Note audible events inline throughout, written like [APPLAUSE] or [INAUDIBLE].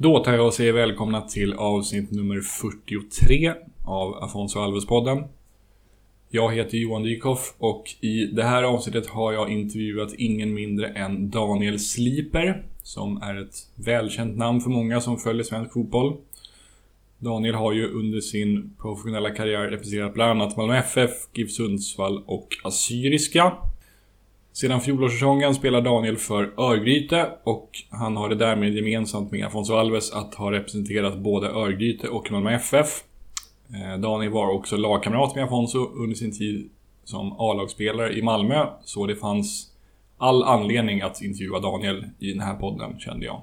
Då tar jag och säger välkomna till avsnitt nummer 43 av Afonso Alves-podden. Jag heter Johan Dykhoff och i det här avsnittet har jag intervjuat ingen mindre än Daniel Sliper, som är ett välkänt namn för många som följer svensk fotboll. Daniel har ju under sin professionella karriär representerat bland annat Malmö FF, GIF Sundsvall och Assyriska. Sedan fjolårssäsongen spelar Daniel för Örgryte och han har det därmed gemensamt med Afonso Alves att ha representerat både Örgryte och Malmö FF. Eh, Daniel var också lagkamrat med Afonso under sin tid som A-lagsspelare i Malmö, så det fanns all anledning att intervjua Daniel i den här podden, kände jag.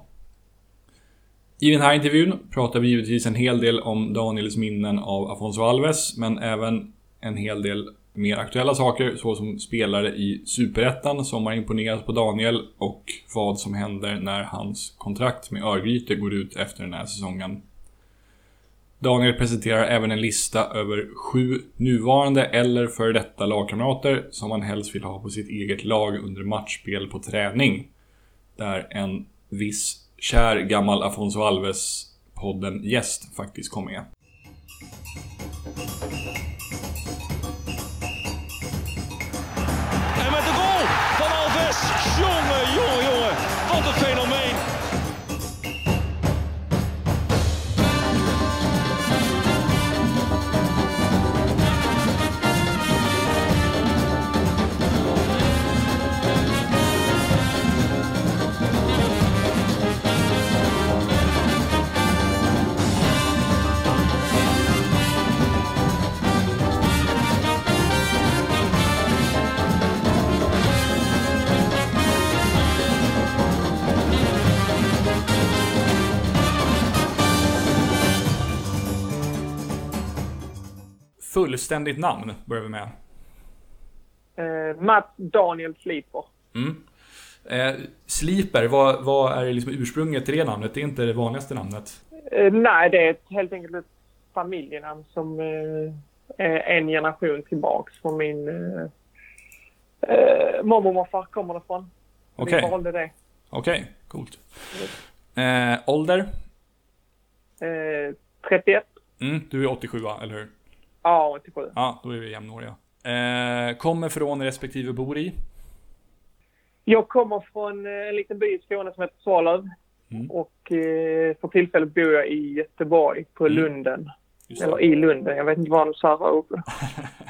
I den här intervjun pratar vi givetvis en hel del om Daniels minnen av Afonso Alves, men även en hel del mer aktuella saker såsom spelare i Superettan som har imponerat på Daniel och vad som händer när hans kontrakt med Örgryte går ut efter den här säsongen. Daniel presenterar även en lista över sju nuvarande eller före detta lagkamrater som han helst vill ha på sitt eget lag under matchspel på träning. Där en viss kär gammal Afonso Alves-podden gäst faktiskt kom med. Fullständigt namn börjar vi med. Eh, Mats Daniel Sliper. Mm. Eh, Sliper, vad, vad är liksom ursprunget till det namnet? Det är inte det vanligaste namnet. Eh, nej, det är ett, helt enkelt ett familjenamn som eh, är en generation tillbaks från min eh, eh, mormor och morfar kommer det från. Okej. Vi valde det. Okej, coolt. Eh, ålder? Eh, 31. Mm, du är 87 va, eller hur? Ja, 87. Ja, då är vi jämnåriga. Eh, kommer från respektive bor i? Jag kommer från eh, en liten by i Skåne som heter Svalöv. Mm. Och eh, för tillfället bor jag i Göteborg på Mm. Lunden. Just Eller det. i Lunden. Jag vet inte var de sa uppe. [LAUGHS]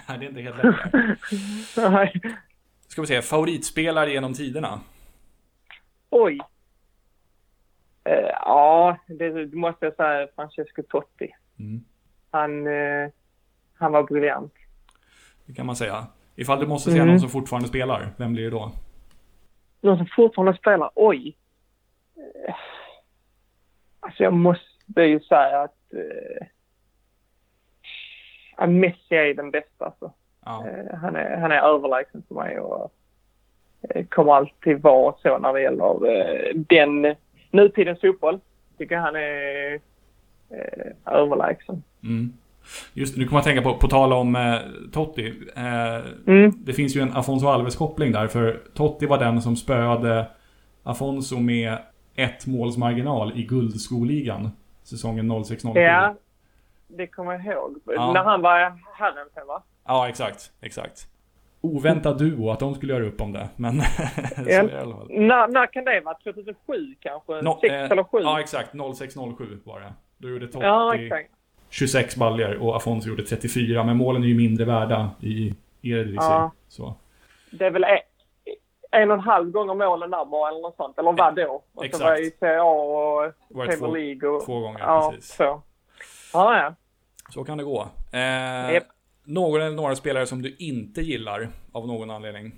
Nej, det är inte helt lätt. [LAUGHS] Nej. Ska vi se, favoritspelare genom tiderna? Oj. Eh, ja, det måste jag säga Francesco Totti. Mm. Han, eh, han var briljant. Det kan man säga. Ifall du måste säga Mm. någon som fortfarande spelar, vem blir det då? Någon som fortfarande spelar? Oj. Alltså jag måste ju säga att eh, Messi är den bästa. Alltså. Ja, Eh, han, är, han är överlägsen för mig och eh, kommer alltid vara så när det gäller eh, den nutidens fotboll. Tycker han är eh, överlägsen. mm. Just nu kommer jag tänka på, på tal om eh, Totti. Eh, Mm. det finns ju en Afonso Alves-koppling där, för Totti var den som spöade Afonso med ett måls marginal i guldskoligan. Säsongen 06-07. Ja, det kommer jag ihåg. Ja. När han var herren sen va? Ja, exakt. Exakt. Oväntad duo att de skulle göra upp om det, men [LAUGHS] så är det fall. När, när kan det vara? 2007 kanske? No, 6 eh, eller 7? Ja, exakt. 06-07 var det. Då gjorde Totti Ja, exakt. 26 baljer och Afonso gjorde 34, men målen är ju mindre värda i Eredivisie. Ja. Så. Det är väl en, en och en halv gånger målen där bara eller något sånt. Eller vad då? Och Exakt. så var det i CA och Premier League och... två gånger, ja, precis. Så. Ja, ja. Så kan det gå. Eh, Japp. Någon eller några spelare som du inte gillar av någon anledning?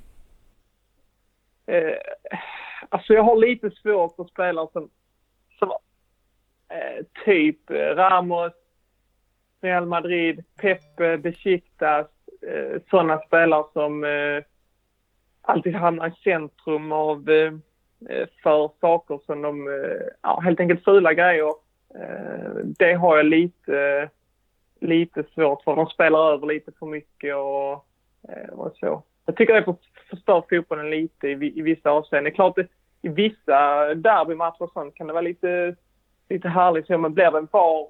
Eh, alltså jag har lite svårt för spelare som, som eh, typ Ramos, Real Madrid, Pepe, eh, Besiktas. Eh, sådana spelare som eh, alltid hamnar i centrum av eh, eh, för saker som de, eh, ja helt enkelt fula grejer. Eh, det har jag lite, lite svårt för. De spelar över lite för mycket och, eh, och så. Jag tycker det förstör fotbollen lite i, i vissa avseenden. Det är klart, det, i vissa derbymatcher och sånt kan det vara lite lite härligt så. Men blir det var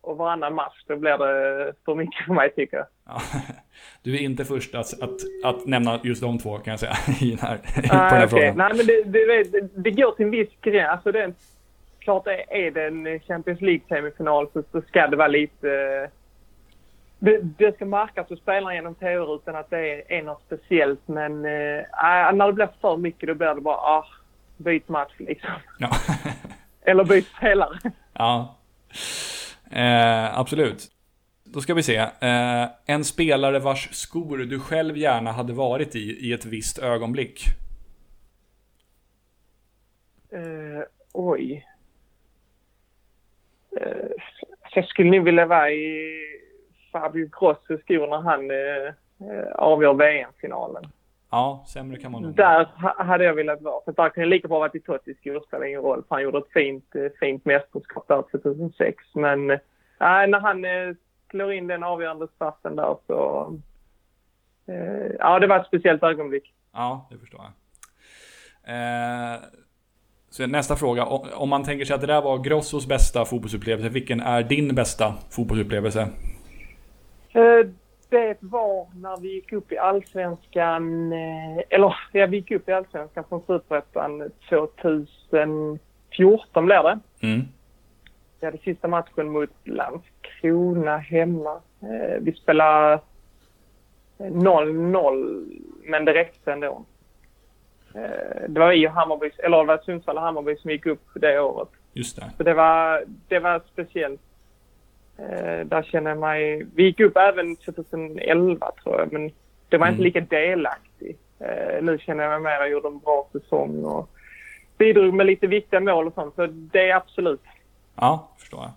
och varannan match, då blir det för mycket för mig tycker jag. Ja, [LAUGHS] du är inte först att, att, att nämna just de två kan jag säga [LAUGHS] i den här, Ah, [LAUGHS] på den här okej. frågan. Nej, men det, det, det, det går till en viss gräns. Alltså det, klart är, det en Champions League-semifinal så, så ska det vara lite... eh, Det, det ska märkas för spelarna genom TV-rutan att det är, är något speciellt. Men ah, när det blir för mycket då blir det bara ah, byt match liksom. Ja. Eller byt spelare. ja. Eh, absolut. Då ska vi se. Eh, en spelare vars skor du själv gärna hade varit i, i ett visst ögonblick. Eh, oj. Eh, så jag skulle ni vilja vara i Fabio Grossos skor när han eh, eh avgör VM-finalen. Ja, sämre kan man nog. Där ha- hade jag velat vara. För där kan jag lika bra varit i Tottis skor, spelar ingen roll. För han gjorde ett fint, eh, fint mästerskap där 2006. Men eh, när han eh, slår in den avgörande straffen där så... Eh, ja, det var ett speciellt ögonblick. Ja, det förstår jag. Eh, så nästa fråga. Om om man tänker sig att det där var Grossos bästa fotbollsupplevelse, vilken är din bästa fotbollsupplevelse? Eh, Det var när vi gick upp i allsvenskan, eh, eller ja, vi gick upp i allsvenskan från superettan 2014 blev det. Mm. Vi hade sista matchen mot Landskrona hemma. Eh, Vi spelade 0-0, men det räckte ändå. Eh, Det var vi och Hammarby, eller det var Sundsvall och Hammarby som gick upp det året. Just det. Så det var, det var speciellt. Eh, där känner jag mig... Vi gick upp även 2011 tror jag, men det var inte Mm. lika delaktig. Eh, nu känner jag mig mer, jag gjorde en bra säsong och bidrog med lite viktiga mål och sånt. Så det är absolut. Ja, förstår jag.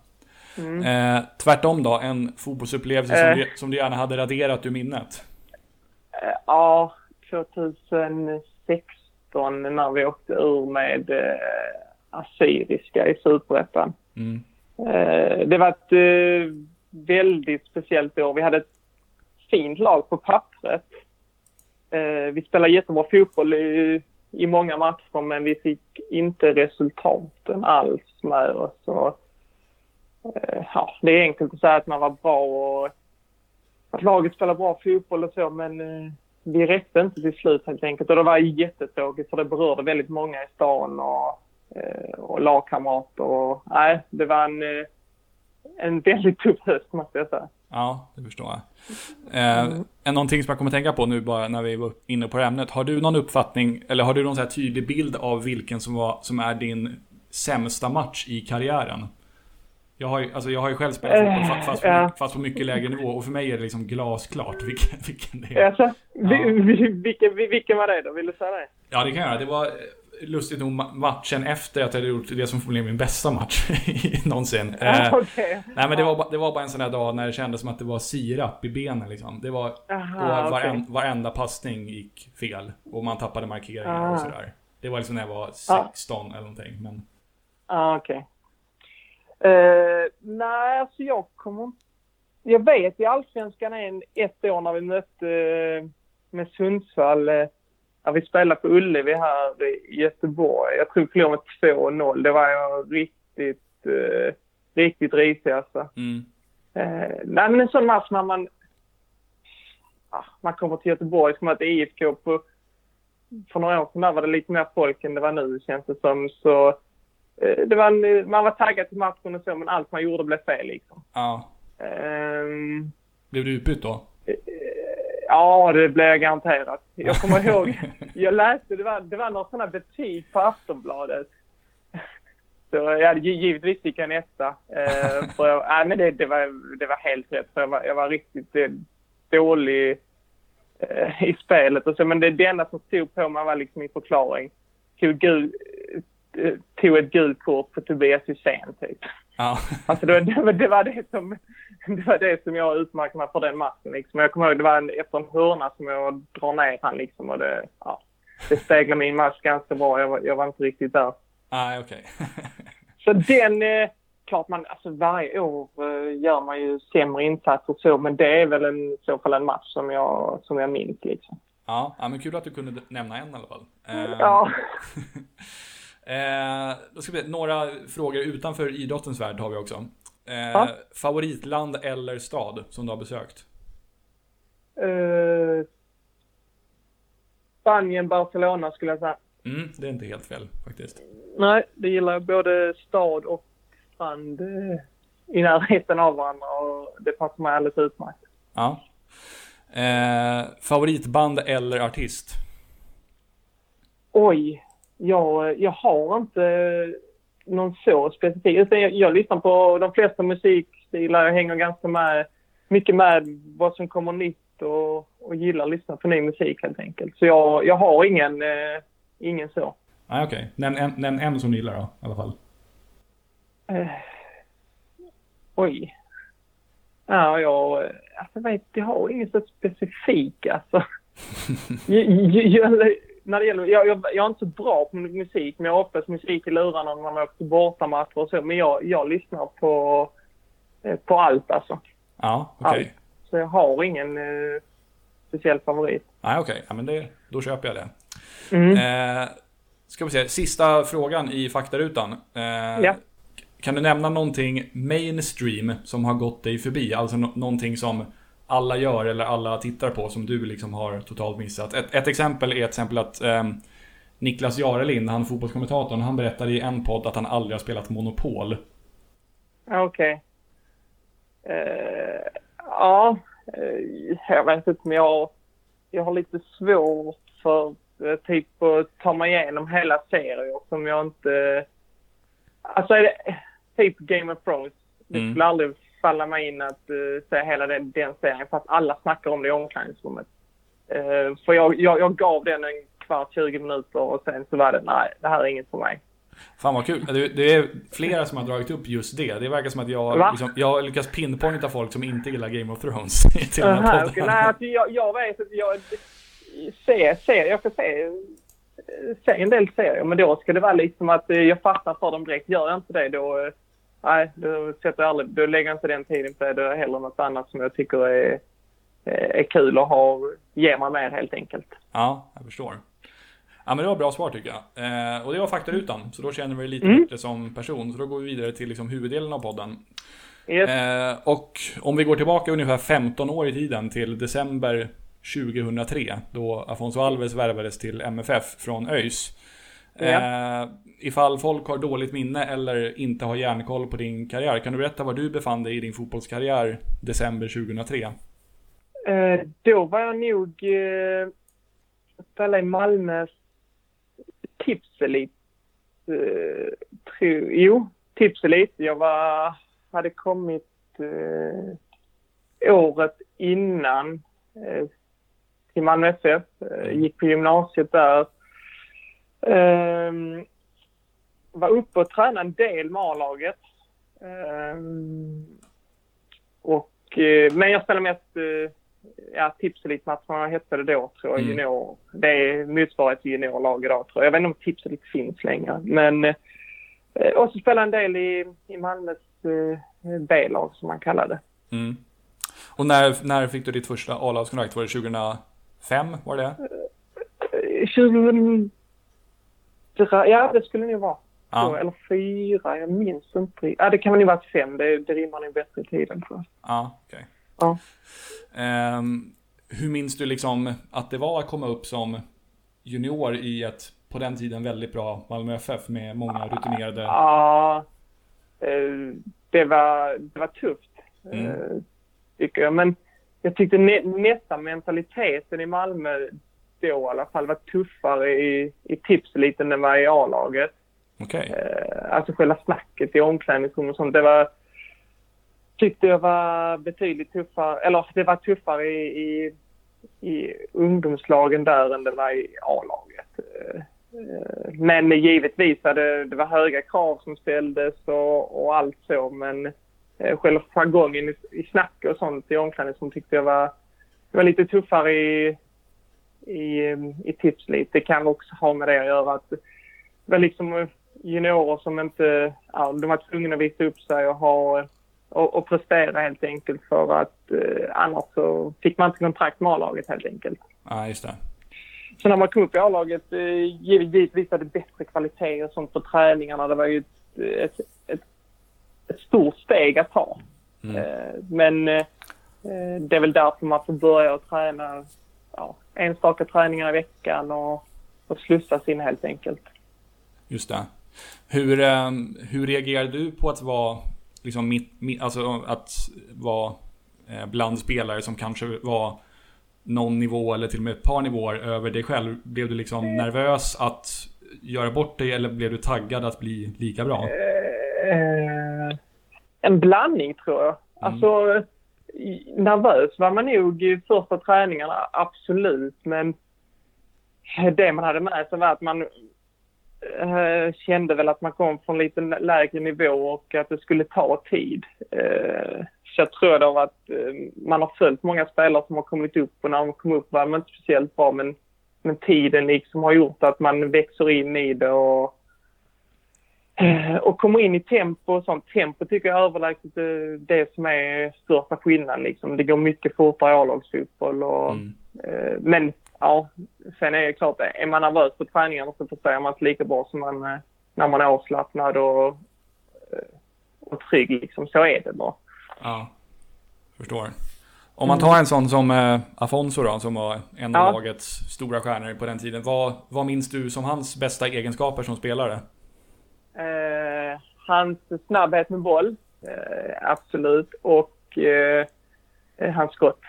Mm. Eh, tvärtom då, en fotbollsupplevelse som, Eh. du, som du gärna hade raderat ur minnet? Eh, ja, 2016 när vi åkte ur med eh, Assyriska i Superettan. Mm. Eh, det var ett eh, väldigt speciellt år. Vi hade ett fint lag på pappret. Eh, vi spelade jättebra fotboll i, i många matcher men vi fick inte resultaten alls med oss. Och, ja, det är enkelt att säga att man var bra och att laget spelade bra fotboll och så men vi räckte inte till slut helt enkelt. Och det var jättetråkigt för det berörde väldigt många i stan och, och lagkamrater. Och, nej, det var en, eh, en väldigt tuff höst måste jag säga. Ja, det förstår jag. Eh, en Någonting som jag kommer tänka på nu bara när vi var inne på det här ämnet. Har du någon uppfattning, eller har du någon så här tydlig bild av vilken som, var, som är din sämsta match i karriären? Jag har ju, alltså jag har ju själv spelat fotboll fa- fast, på, ja. fast på mycket lägre nivå och för mig är det liksom glasklart [LAUGHS] vilken, vilken det är. Alltså, vi, vilken, vi, vilken var det då? Vill du säga det? Ja, det kan jag göra. Det var eh, lustigt nog ma- matchen efter att jag hade gjort det som blev min bästa match [LAUGHS] någonsin. [LAUGHS] Eh. Nej men det var, det var bara en sån där dag när det kändes som att det var sirap i benen liksom. Det var, Aha, och varen, okej. varenda passning gick fel. Och man tappade markeringar Ah. och sådär. Det var liksom när jag var Ah. 16 eller någonting. Men, Ja, okej. Eh, nej, alltså jag kommer inte... Jag vet i Allsvenskan en, ett år när vi mötte eh, med Sundsvall. Eh, när vi spelade på Ullevi här i Göteborg. Jag tror vi förlorade med 2-0. Det var jag riktigt, eh, riktigt risig alltså. mm, Eh, nej, men en sån match när man... Ja, man kommer till Göteborg, ska möta IFK på... För några år sedan där var det lite mer folk än det var nu känns det som. Så eh, det var en, man var taggad till matchen och så, men allt man gjorde blev fel liksom. ja. Ehm, Blev du utbytt då? Ja, det blev jag garanterat. Jag kommer [LAUGHS] ihåg, jag läste, det var, det var några sådana betyg på Aftonbladet. Så jag givetvis fick jag en etta. Eh, [LAUGHS] för jag, nej, men det, det, var, det var helt rätt. För jag, var, jag var riktigt eh, dålig eh, i spelet. Och så, men det, det enda som stod på mig var liksom min förklaring. Tog, eh, tog ett gult kort på Tobias Hysén typ. Ja. Alltså det, var- det, det, var det, som, det var det som jag utmärkte mig för den matchen. Liksom. Jag kommer ihåg det var en, efter en hörna som jag drar ner han liksom. Och det, ja, det speglar min match ganska bra. Jag var, jag var inte riktigt där. Nej, okej. Så den, eh, klart man, alltså varje år eh, gör man ju sämre insatser så, men det är väl en, i så fall en match som jag, som jag minns liksom. ja, ja, men kul att du kunde nämna en i alla fall. Eh, Ja. [LAUGHS] Eh, då ska vi, några frågor utanför idrottens värld har vi också. Eh, Ja. Favoritland eller stad som du har besökt? Eh, Spanien, Barcelona skulle jag säga. Mm, det är inte helt fel faktiskt. Nej, det gillar jag. Både stad och strand eh, i närheten av varandra och det passar mig alldeles utmärkt. Ja. Eh, favoritband eller artist? Oj, jag, jag har inte någon så specifik. Utan jag, jag lyssnar på de flesta musikstilar. Jag hänger ganska med, mycket med vad som kommer nytt och, och gillar att lyssna på ny musik helt enkelt. Så jag, jag har ingen, eh, ingen så. Nej, okej. Nämn, en, nämn en som du gillar då, i alla fall. Eh, oj. Ja, jag, alltså, jag vet, jag har ingen så specifik alltså. [LAUGHS] jag, jag, när det gäller, jag, jag, jag är inte så bra på musik, men jag har oftast musik i lurarna när man åker på bortamatcher och så. Men jag, jag lyssnar på, eh, på allt alltså. Ja, okej. Allt. Så jag har ingen eh, speciell favorit. Nej, okej. Ja, men det, då köper jag det. Mm. Eh, ska vi se, sista frågan i faktarutan. Eh, Ja. Kan du nämna någonting mainstream som har gått dig förbi? Alltså no någonting som alla gör eller alla tittar på som du liksom har totalt missat. Ett, ett exempel är till exempel att ehm, Niklas Jarelind, han fotbollskommentatorn, han berättade i en podd att han aldrig har spelat Monopol. Okej. Eh, ja, eh, jag vet inte men jag, jag har lite svårt för eh, typ att ta mig igenom hela serier som jag inte... Alltså är det typ Game of Thrones. Det Mm. skulle aldrig falla mig in att uh, se hela den, den serien fast alla snackar om det i omklädningsrummet. Eh, för jag, jag, jag gav den en kvart, 20 minuter och sen så var det nej, det här är inget för mig. Fan vad kul. Det, det är flera som har dragit upp just det. Det verkar som att jag, liksom, jag har lyckats pinpointa folk som inte gillar Game of Thrones [LAUGHS] till den här podden. Nej, alltså, jag, jag vet att jag ser, ser, jag får se, se en del serier, men då ska det vara liksom att eh, jag fastnar för dem direkt. Gör jag inte det då, eh, nej, då, sätter jag aldrig, då lägger jag inte den tiden på det. Då är hellre något annat som jag tycker är, eh, är kul och har, ger mig mer helt enkelt. Ja, jag förstår. Ja, men det var bra svar tycker jag. Eh, och det var faktarutan, så då känner vi lite Mm. bättre som person. Så då går vi vidare till liksom huvuddelen av podden. Yes. Eh, och om vi går tillbaka ungefär 15 år i tiden till december 2003, då Afonso Alves värvades till MFF från ÖIS. Eh, ifall folk har dåligt minne eller inte har järnkoll på din karriär, kan du berätta var du befann dig i din fotbollskarriär december 2003? Eh, då var jag nog eh, spela i Malmös tipselit. Eh, tro, jo, tipselit. Jag var, hade kommit eh, året innan eh, till Malmö FF. Eh, gick på gymnasiet där. Um, var uppe och tränade en del med A-laget. Um, och, eh, men jag spelade mest uh, ja, tipselitmatcherna hette det då tror jag, mm. junior. Det är motsvarighet till juniorlag idag tror jag. Jag vet inte om tipselit finns längre. Men, uh, och så spelade en del i, i Malmös uh, B-lag som man kallade det. Mm. Och när, när fick du ditt första A-lagskontrakt? Var det 2005? Var det? 2000 extra, ja det skulle nog vara ja. så, eller fyra, jag minns inte. Ja, det kan nog vara fem, det, det rimmar nog bättre i tiden tror jag. Ja, okej. Okay. Ja. Um, hur minns du liksom att det var att komma upp som junior i ett, på den tiden, väldigt bra Malmö FF med många ah, rutinerade... Ja, eh, det var, det var tufft, eh, mm. tycker jag. Men jag tyckte nä, nästan mentaliteten i Malmö då i alla fall var tuffare i, i tipseliten än var i A-laget. Okej. Eh, alltså själva snacket i omklädningsrum och sånt. Det var, tyckte jag var betydligt tuffare, eller det var tuffare i, i, i ungdomslagen där än det var i A-laget. Eh, Men givetvis var det, var höga krav som ställdes och, och allt så men eh, själva jargongen i, i snack och sånt i omklädningsrum tyckte jag var, det var lite tuffare i, i, i tipslit. Det kan också ha med det att göra att det var liksom juniorer som inte, ja, de var tvungna att visa upp sig och ha och, och prestera helt enkelt för att eh, annars så fick man inte kontrakt med A-laget helt enkelt. Ja, just det. Så när man kom upp i A-laget, eh, givetvis var det bättre kvalitet och sånt på träningarna. Det var ju ett, ett, ett, ett stort steg att ta. Mm. Eh, Men eh, det är väl därför man får börja att träna ja, enstaka träningar i veckan och, och slussas in helt enkelt. Just det. Hur, eh, hur reagerar du på att vara liksom mitt, mitt, alltså att vara eh, bland spelare som kanske var någon nivå eller till och med ett par nivåer över dig själv? Blev du liksom nervös att göra bort dig eller blev du taggad att bli lika bra? Eh, en blandning tror jag. Alltså, i- nervös var man nog i första träningarna, absolut. Men det man hade med sig var att man eh, kände väl att man kom från lite lägre nivå och att det skulle ta tid. Eh, så jag tror då att eh, man har följt många spelare som har kommit upp och när de kom upp var man inte speciellt bra men, men tiden liksom har gjort att man växer in i det och och kommer in i tempo och sånt. Tempo tycker jag är överlägset eh, det som är största skillnaden. Liksom. Det går mycket fortare i A-lagsfotboll. Och, Mm. eh, men ja, sen är det klart, är man nervös på träningarna så förstår man inte lika bra som man, eh, när man är avslappnad och, eh, och trygg. Liksom. Så är det bara. Ja, förstår. Om man tar en sån som eh, Afonso då, som var en av Ja. lagets stora stjärnor på den tiden. Vad, vad minns du som hans bästa egenskaper som spelare? Eh, hans snabbhet med boll, eh, absolut. Och eh, eh, hans skott.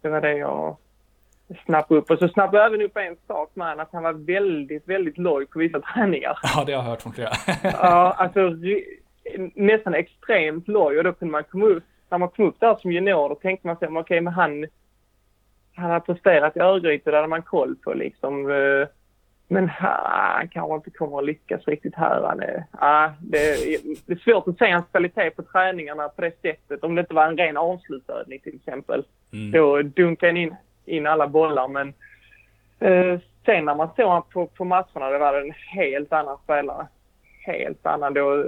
Det var det jag snappade upp. Och så snappade jag även upp en sak med honom, att han var väldigt, väldigt loj på vissa träningar. Ja, det har jag hört från flera. [LAUGHS] Ja, alltså nästan extremt loj. Och då kunde man komma upp, när man kom upp där som junior, då tänkte man sig, okej, men han, han har presterat i Örgryte, det hade man koll på liksom. Eh, Men här, han kanske inte kommer att lyckas riktigt här. Han är, ja, det, är, det är svårt att se hans kvalitet på träningarna på det sättet. Om det inte var en ren avslutsövning till exempel. Mm. Då dunkade han in, in alla bollar. Men eh, sen när man såg honom på, på matcherna, det var en helt annan spelare. Helt annan. Då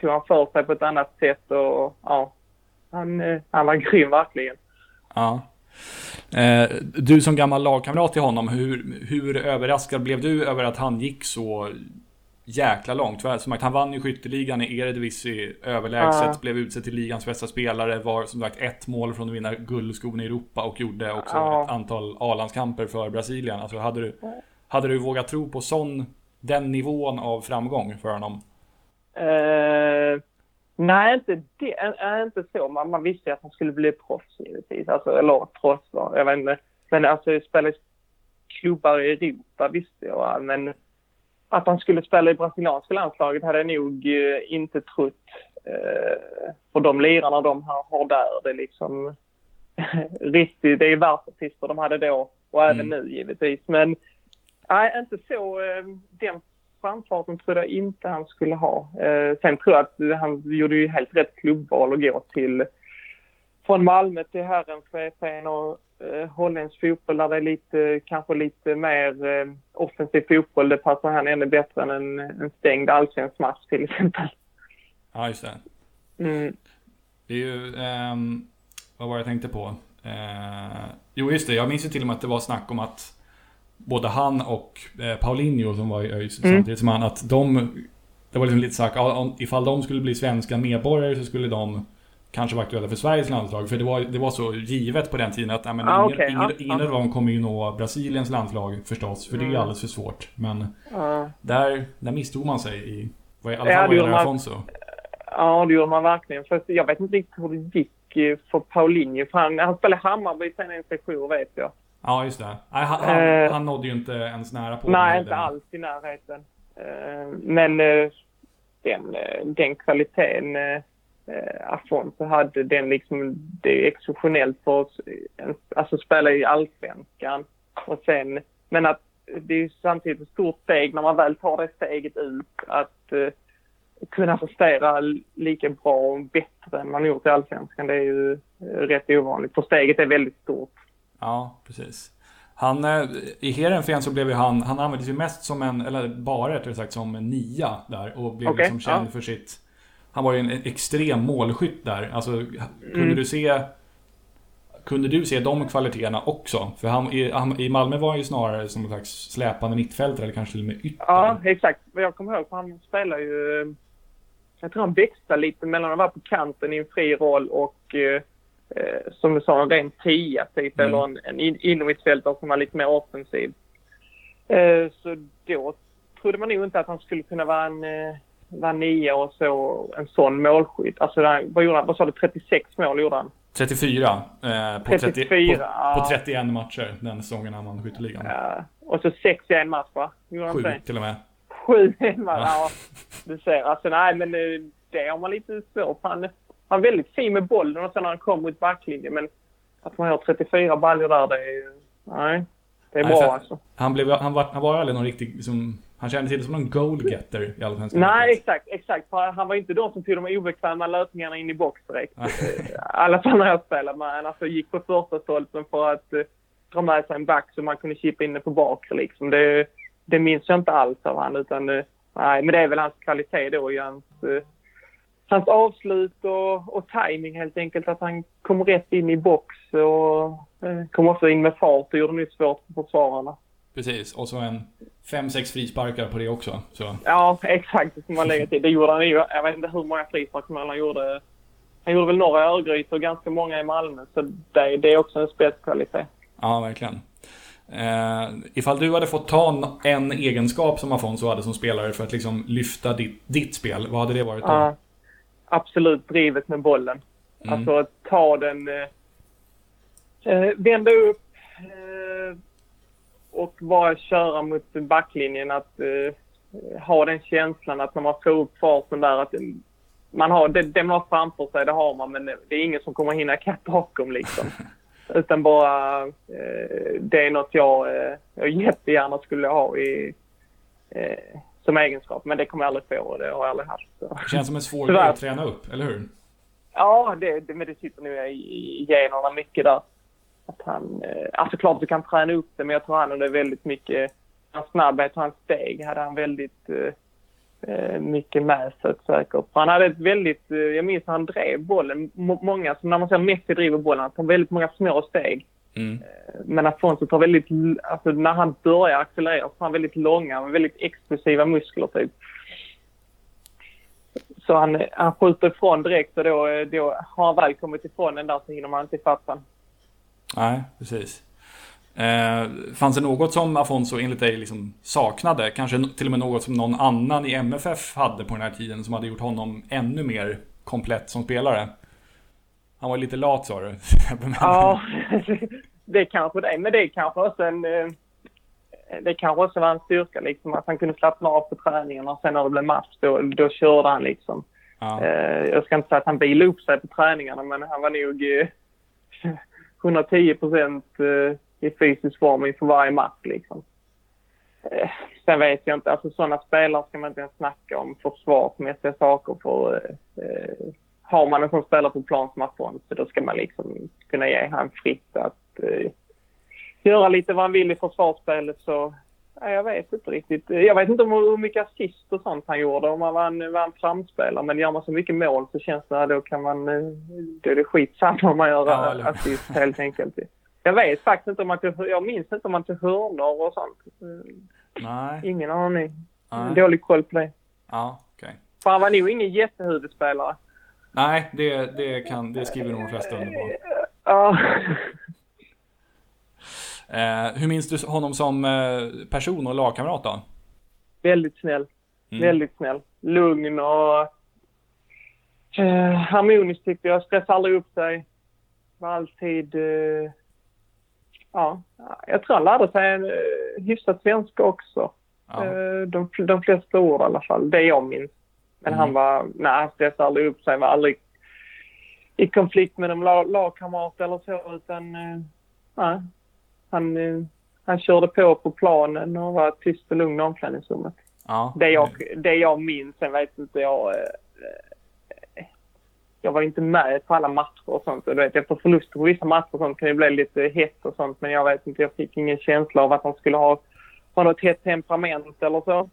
tog han för sig på ett annat sätt och ja, han, eh, han var [LAUGHS] grym verkligen. Ja. Eh, du som gammal lagkamrat till honom, hur, hur överraskad blev du över att han gick så jäkla långt? Som sagt, han vann ju skytteligan i Eredivisie överlägset, Ja. blev utsedd till ligans bästa spelare, var som sagt ett mål från att vinna guldskon i Europa och gjorde också Ja. ett antal A-landskamper för Brasilien. Alltså hade du, hade du vågat tro på sån, den nivån av framgång för honom? Eh, nej, inte, det, äh, inte så. Man, man visste ju att han skulle bli proffs givetvis. Alltså, eller proffs, jag vet inte. Men alltså spela i klubbar i Europa visste jag. Men att han skulle spela i brasilianska landslaget hade jag nog eh, inte trott. Eh, för de lirarna de har, har där, det är liksom [LAUGHS] riktigt, det är världsartister de hade då och även nu givetvis. Men nej, inte så. Eh, den framfarten trodde jag inte han skulle ha. Eh, sen tror jag att han gjorde ju helt rätt klubbval att gå till från Malmö till Herrenchefen och eh, holländsk fotboll där det är lite, kanske lite mer eh, offensiv fotboll. Det passar han ännu bättre än en, en stängd allsvensk match till exempel. Ja, just det. Mm. Det är ju, ehm, vad var jag tänkte på? Eh, jo just det, jag minns ju till och med att det var snack om att både han och eh, Paulinho som var i ÖIS Mm. samtidigt som han, att de, det var liksom lite sagt, ja, ifall de skulle bli svenska medborgare så skulle de kanske vara aktuella för Sveriges landslag. För det var, det var så givet på den tiden att nej, men Ah, ingen, okej, ingen, ja, ingen ja. av dem kommer ju nå Brasiliens landslag förstås, för det är Mm. alldeles för svårt. Men Ja. där, där misstog man sig i, i alla fall vad gäller. Afonso. Ja, det gjorde man verkligen. För jag vet inte riktigt hur det gick eh, för Paulinho. För han, han spelade Hammarby sen en session vet jag. Ja, just det. Nej, han, han, Eh. han nådde ju inte ens nära på. Nej, inte alls i närheten. Eh, Men eh, den, den kvaliteten Afonso hade, den liksom, det är exceptionellt för oss. Alltså spela i allsvenskan och sen, men att det är ju samtidigt ett stort steg när man väl tar det steget ut att kunna prestera lika bra och bättre än man gjort i allsvenskan. Det är ju rätt ovanligt. För steget är väldigt stort. Ja, precis. Han, eh, I Heerenveen så blev ju han, han användes ju mest som en, eller bara rättare sagt som en nia där och blev Okej, liksom känd ja. för sitt... Han var ju en extrem målskytt där. Alltså, kunde Mm. du se... kunde du se de kvaliteterna också? För han, i, han, i Malmö var han ju snarare som en slags släpande mittfältare eller kanske till och med ytter. Ja, exakt. Vad jag kommer ihåg, för han spelar ju... Jag tror han växlar lite mellan att vara på kanten i en fri roll och eh, eh som du sa, en ren tia typ. Mm. Eller en, en in, innermittfältare som var lite mer offensiv. Eh, så då trodde man nog inte att han skulle kunna vara en, eh, vara nia och så en sån målskytt. Alltså, vad, gjorde han? vad sa du? 36 mål gjorde han? 34. Eh, på, 34 30, på, på 31 matcher den säsongen han vann skytteligan. Ja. Och så 6 i en match va? Gjorde Sju till och med. Sju i en match, ja. ja. Du ser. Alltså nej men det, det har man lite svårt Han, han är väldigt fin med bollen och sen när han kommer mot backlinjen. Men att man har 34 baljor där, det är Nej. Det är nej, bra alltså. Han, blev, han, var, han var aldrig någon riktig liksom, han kände sig som någon goalgetter i Allsvenskan. Nej, exakt. exakt. Han var inte de som tog de obekväma löpningarna in i box direkt. I [LAUGHS] alla fall när jag spelade honom. Alltså gick på första stolpen för att uh, dra med sig en back så man kunde chippa in det på bakre liksom. Det, det minns jag inte alls av han utan uh, nej, men det är väl hans kvalitet då i hans, uh, hans avslut och, och timing helt enkelt. Att han kom rätt in i box och uh, kom också in med fart och gjorde det svårt för försvararna. Precis, och så en 5-6 frisparkar på det också. Så. Ja, exakt. Det man lägga till. Det gjorde han ju. Jag vet inte hur många frisparkar han gjorde. Han gjorde väl några i Örgryte och ganska många i Malmö. Så det, det är också en spetskvalitet. Ja, verkligen. Eh, ifall du hade fått ta en egenskap som Afonso hade som spelare för att liksom lyfta ditt, ditt spel, vad hade det varit då? Ja, absolut drivet med bollen. Mm. Alltså ta den... Eh, eh vända upp, eh, och bara köra mot backlinjen. Att uh, ha den känslan att när man får upp farten där att man har det, det man har framför sig, det har man men det är ingen som kommer hinna ikapp bakom liksom. [LAUGHS] Utan bara uh, det är något jag, uh, jag jättegärna skulle ha i, som egenskap. Men det kommer jag aldrig få och det har jag aldrig haft. Så. Det känns som en svår grej att träna upp, eller hur? Ja, det, det, men det sitter i, i generna mycket där att han, eh, alltså klart du kan träna upp det men jag tror han hade väldigt mycket, hans snabbhet och hans steg hade han väldigt eh, eh mycket med sig säkert. Han hade ett väldigt, eh, jag minns när han drev bollen, många, som när man ser Messi driver bollen, han tar väldigt många små steg. Mm. Men Afonso tar väldigt, alltså när han börjar accelerera så tar han väldigt långa, väldigt explosiva muskler typ. Så han, han skjuter ifrån direkt och då, då har han väl kommit ifrån den där så hinner man inte ifatt. Nej, precis. Eh, fanns det något som Afonso enligt dig liksom saknade? Kanske till och med något som någon annan i MFF hade på den här tiden som hade gjort honom ännu mer komplett som spelare? Han var lite lat sa du. [LAUGHS] ja, det är kanske det. Men det är kanske också en... Eh, det kanske också var en styrka liksom att han kunde slappna av på träningarna och sen när det blev match då, då körde han liksom. Ja. Eh, jag ska inte säga att han bilade upp sig på träningarna men han var nog [LAUGHS] 110 procent eh, i fysisk form inför varje match liksom. Sen vet jag inte, alltså sådana spelare ska man inte ens snacka om försvarsmässiga saker för har man en sån spelare på plan som Afonso då ska man liksom kunna ge han fritt att eh, göra lite vad han vill i försvarsspelet så Nej, jag vet inte riktigt. Jag vet inte om hur mycket assist och sånt han gjorde, om han var en, var en framspelare. Men gör man så mycket mål så känns det, då kan man, då är det skitsamma om man gör ja, assist helt enkelt. Jag vet faktiskt inte om man tog, jag minns inte om man tog hörnor och sånt. Nej. Ingen aning. Nej. Dålig koll på det. Ja, okej. Okay. För han var nog ingen jättehuvudspelare. Nej, det, det, kan, det skriver nog de flesta under på. Ja. Eh, hur minns du honom som eh, person och lagkamrat då? Väldigt snäll. Mm. Väldigt snäll. Lugn och eh, harmonisk tyckte jag. Stressade aldrig upp sig. Var alltid... Eh, ja, jag tror han lärde sig en eh, hyfsat svenska också. Ja. Eh, de, de flesta ord i alla fall. Det jag minns. Men mm. han var... Nej, han stressade aldrig upp sig. Var aldrig i konflikt med någon lagkamrat eller så utan... Eh, nej, han, eh, han körde på på planen och var tyst och lugn i omklädningsrummet. Ja. Det, jag, det jag minns, sen vet inte jag... Eh, jag var inte med på alla matcher och sånt. Och du vet, efter förluster på vissa matcher och sånt kan det bli lite hett och sånt. Men jag vet inte, jag fick ingen känsla av att han skulle ha, ha något hett temperament eller så.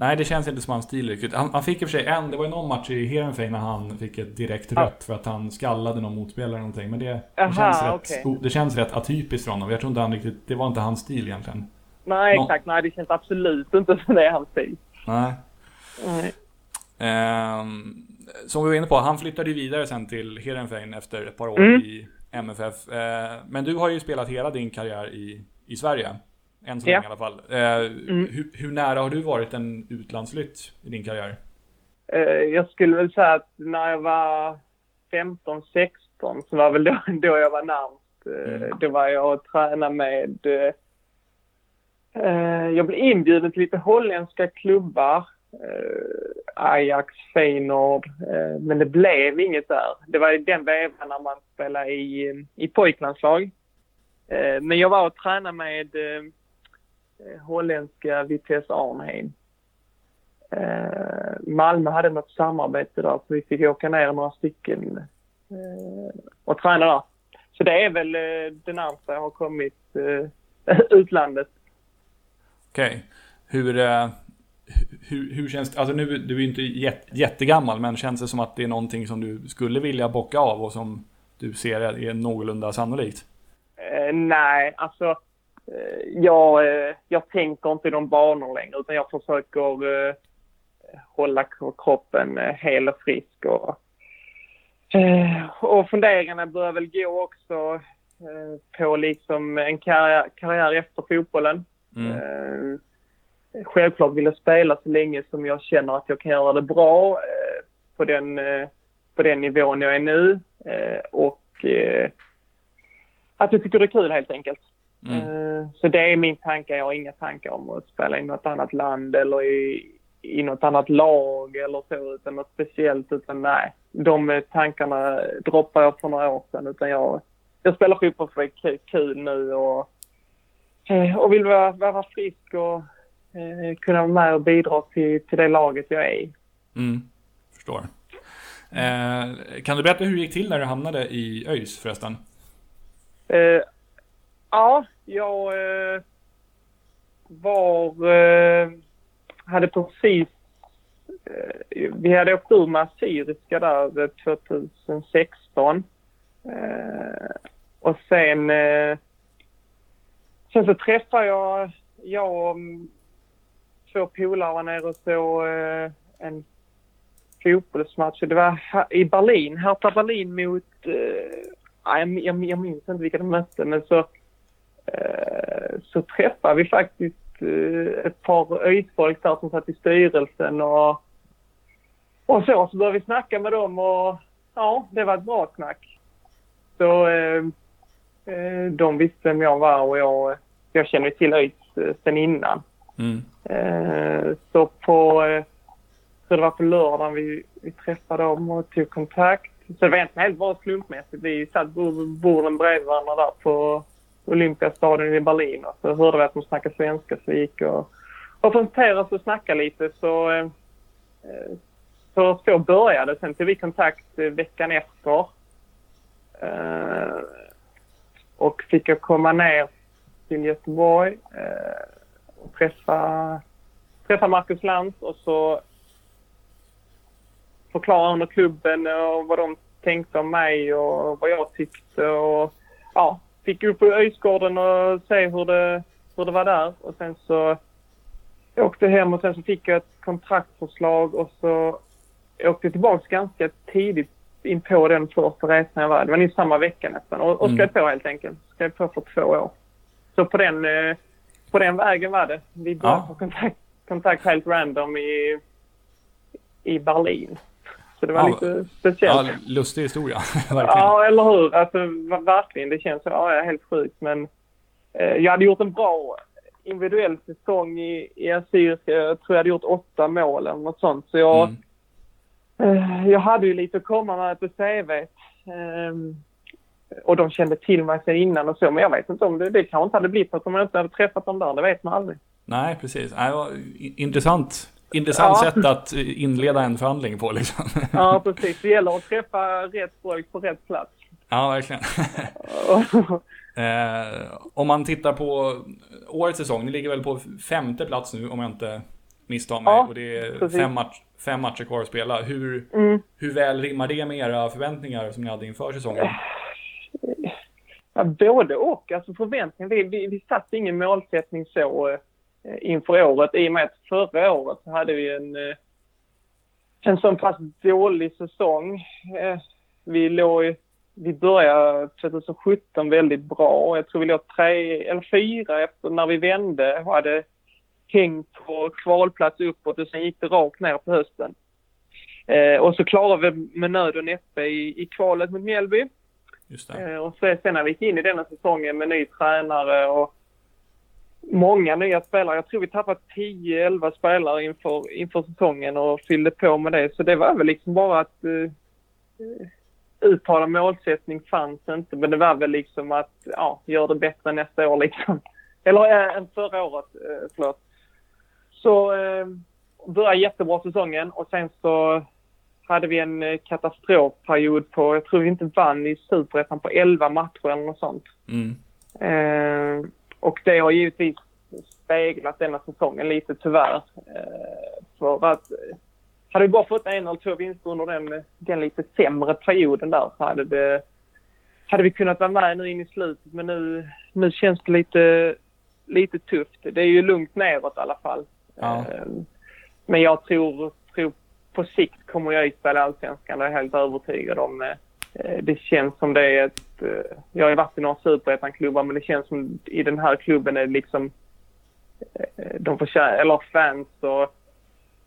Nej, det känns inte som hans stil riktigt. Han, han fick i och för sig en, det var ju någon match i Heerenveen när han fick ett direkt rött för att han skallade någon motspelare eller någonting. Men det, det, Aha, känns, rätt, o- det känns rätt atypiskt för honom. Jag tror inte han riktigt, det var inte hans stil egentligen. Nej, Nå- exakt. Nej, det känns absolut inte som det är hans stil. Nej. Nej. Ehm, som vi var inne på, han flyttade ju vidare sen till Heerenveen efter ett par år Mm. i MFF. Eh, men du har ju spelat hela din karriär i, i Sverige. Än så Ja. länge i alla fall. Eh, hur, hur nära har du varit en utlandsflytt i din karriär? Eh, jag skulle väl säga att när jag var 15, 16 så var väl då, [LAUGHS] då jag var närmst. Eh, Mm. Då var jag och tränade med... jag blev inbjuden till lite holländska klubbar. Ajax, Feyenoord. Men det blev inget där. Det var i den vevan när man spelade i, i pojklandslag. Men jag var och tränade med holländska Vitesse Arnhem. Eh, Malmö hade något samarbete där så vi fick åka ner några stycken eh, och träna där. Så det är väl eh, det närmsta jag har kommit eh, [LAUGHS] utlandet. Okej. Hur, eh, hur, hur känns det? Alltså nu, du är ju inte jät, jättegammal, men känns det som att det är någonting som du skulle vilja bocka av och som du ser är, någorlunda sannolikt? Eh, nej, alltså eh, jag, eh, jag tänker inte i de banor längre utan jag försöker eh, hålla kroppen eh, hel och frisk. Och, eh, och funderingarna börjar väl gå också eh, på liksom en karriär, karriär efter fotbollen. Mm. Eh, självklart vill jag spela så länge som jag känner att jag kan göra det bra eh, på, den, eh, på den nivån jag är nu. Eh, och eh, att jag tycker det är kul helt enkelt. Mm. Eh, så det är min tanke. Jag har inga tankar om att spela i något annat land eller i, i något annat lag eller så, utan något speciellt. Utan nej, de tankarna droppade jag för några år sedan. Utan jag, jag spelar fotboll för att det är kul nu och, eh, och vill vara, vara frisk och eh, kunna vara med och bidra till, till det laget jag är i. Mm. Förstår. Eh, kan du berätta hur det gick till när du hamnade i ÖIS förresten? Eh, ja, jag eh, var... Eh, hade precis... Eh, vi hade åkt ur med Assyriska där eh, 2016. Eh, och sen... Eh, sen så träffade jag... Jag och två polare var nere och såg eh, en fotbollsmatch. Det var i Berlin. Hertha Berlin mot... Eh, nej, jag, jag, jag minns inte vilka de mötte, men så, så träffade vi faktiskt eh, ett par ÖIS-folk där som satt i styrelsen och, och så. Så började vi snacka med dem och ja, det var ett bra snack. Så eh, eh, de visste vem jag var och jag, jag kände till ÖIS eh, sen innan. Mm. Eh, så på, eh, så det var på lördagen vi, vi träffade dem och tog kontakt. Så det var egentligen helt bara slumpmässigt. Vi satt bo- borden bredvid varandra där på Olympiastadion i Berlin och så hörde vi att de snackade svenska så vi gick och, och presenterade oss och snackade lite så, eh, eh så så började det. Sen tog vi kontakt eh, veckan efter. Eh, och fick jag komma ner till Göteborg eh, och träffa, träffa Marcus Lantz och så förklara under klubben och vad de tänkte om mig och vad jag tyckte. Och, ja, fick upp på Öjsgården och se hur det, hur det var där. Och sen så jag åkte hem och sen så fick jag ett kontraktförslag och så åkte jag tillbaka ganska tidigt in på den första resan jag var. Det var nu samma vecka nästan och, och Mm. skrev på helt enkelt. Skrev på för två år. Så på den, eh, på den vägen var det. Vi började Ja. kontakt, kontakt helt random i, i Berlin. Så det var Ja, lite speciellt. Ja, lustig historia. [LAUGHS] Verkligen. Ja, eller hur? Alltså, verkligen. Det känns ja, jag är helt sjukt. Men eh, jag hade gjort en bra individuell säsong i, i Assyriska. Jag tror jag hade gjort åtta mål eller något sånt. Så jag, Mm. eh, jag hade ju lite att komma med på CV. Ehm, och de kände till mig sedan innan och så. Men jag vet inte om det, det kanske inte hade blivit något om jag inte hade träffat dem där. Det vet man aldrig. Nej, precis. I- intressant. Intressant Ja. sätt att inleda en förhandling på liksom. [LAUGHS] Ja, precis. Det gäller att träffa rätt folk på rätt plats. Ja, verkligen. [LAUGHS] Eh, om man tittar på årets säsong, ni ligger väl på femte plats nu om jag inte missta mig. Ja, och det är precis. fem, match, fem matcher kvar att spela. Hur, hur väl rimmar det med era förväntningar som ni hade inför säsongen? Ja, både och. Alltså förväntningen. Vi, vi, vi satte ingen målsättning så eh, inför året i och med att förra året så hade vi en, eh, en så pass dålig säsong. Eh, vi låg i- vi började 2017 väldigt bra. Jag tror vi låg tre eller fyra efter när vi vände och hade hängt på kvalplats uppåt och sen gick det rakt ner på hösten. Eh, och så klarade vi med nöd och näppe i, i kvalet mot Mjällby. Just det. Eh, Och så, sen när vi gick in i denna säsongen med ny tränare och många nya spelare. Jag tror vi tappat 10-11 spelare inför, inför säsongen och fyllde på med det. Så det var väl liksom bara att uh, uttala målsättning fanns inte. Men det var väl liksom att ja, gör det bättre nästa år liksom. [LAUGHS] Eller äh, än förra året, uh, förlåt. Så uh, började jättebra säsongen och sen så hade vi en katastrofperiod på, jag tror vi inte vann i Superettan på 11 matcher eller något sånt. Mm. Eh, och det har givetvis speglat denna säsongen lite tyvärr. Eh, för att eh, hade vi bara fått en eller två vinster under den, den lite sämre perioden där så hade, det, hade vi kunnat vara med nu in i slutet. Men nu, nu känns det lite, lite tufft. Det är ju lugnt neråt i alla fall. Ja. Eh, men jag tror, tror på sikt kommer jag spela Allsvenskan. Det är jag helt övertygad om. Eh, det känns som det är ett... Eh, jag har ju varit i några superettan-klubbar men det känns som i den här klubben är det liksom... Eh, de förtjänar, eller fans och,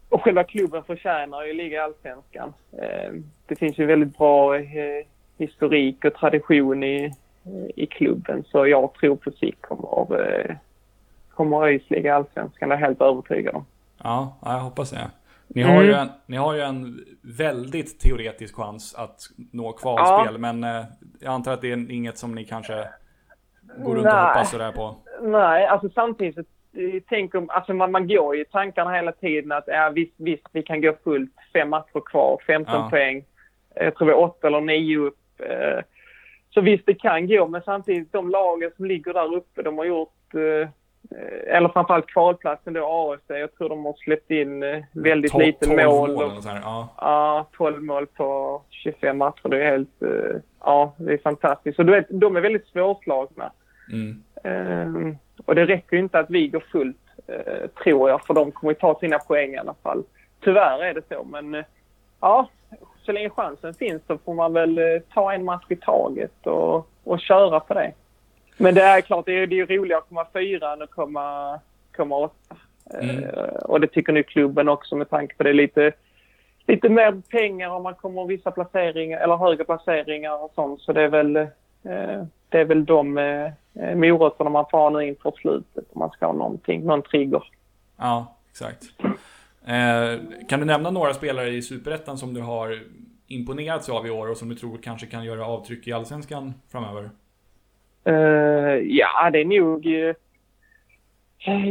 och själva klubben förtjänar ju att ligga i Allsvenskan. Det finns ju väldigt bra historik och tradition i, i klubben så jag tror på sikt kommer, kommer ÖIS ligga i Allsvenskan. Det är jag helt övertygad om. Ja, jag hoppas det. Ni har, ju en, ni har ju en väldigt teoretisk chans att nå kvalspel, men eh, jag antar att det är inget som ni kanske går runt och Nej. hoppas sådär på. Nej, alltså samtidigt så eh, tänk om, alltså man, man går ju i tankarna hela tiden att ja, visst, visst, vi kan gå fullt, fem matcher kvar, 15 Ja. poäng. Jag tror vi är åtta eller nio upp. Eh, Så visst, det kan gå, men samtidigt de lagen som ligger där uppe, de har gjort, eh, eh, eller framförallt kvalplatsen då, AFC, jag tror de har släppt in eh, väldigt Tol- lite 12 mål. mål och- här, ja. Ja, 12 mål på 25 matcher. Det är helt... eh, Ja, det är fantastiskt. Så du vet, de är väldigt svårslagna. Mm. Ehm, och det räcker ju inte att vi går fullt, eh, tror jag, för de kommer ju ta sina poäng i alla fall. Tyvärr är det så, men eh, ja, så länge chansen finns så får man väl eh, ta en match i taget och, och köra på det. Men det är klart, det är, det är ju roligare att komma fyra än att komma, komma åtta. Mm. Eh, och det tycker nu klubben också med tanke på det lite, lite mer pengar om man kommer vissa placeringar eller högre placeringar och sånt. Så det är väl, eh, det är väl de eh, morötterna man får nu inför slutet om man ska ha någonting, någon trigger. Ja, exakt. Eh, kan du nämna några spelare i Superettan som du har imponerats av i år och som du tror kanske kan göra avtryck i Allsvenskan framöver? Eh, ja, det är nog... eh,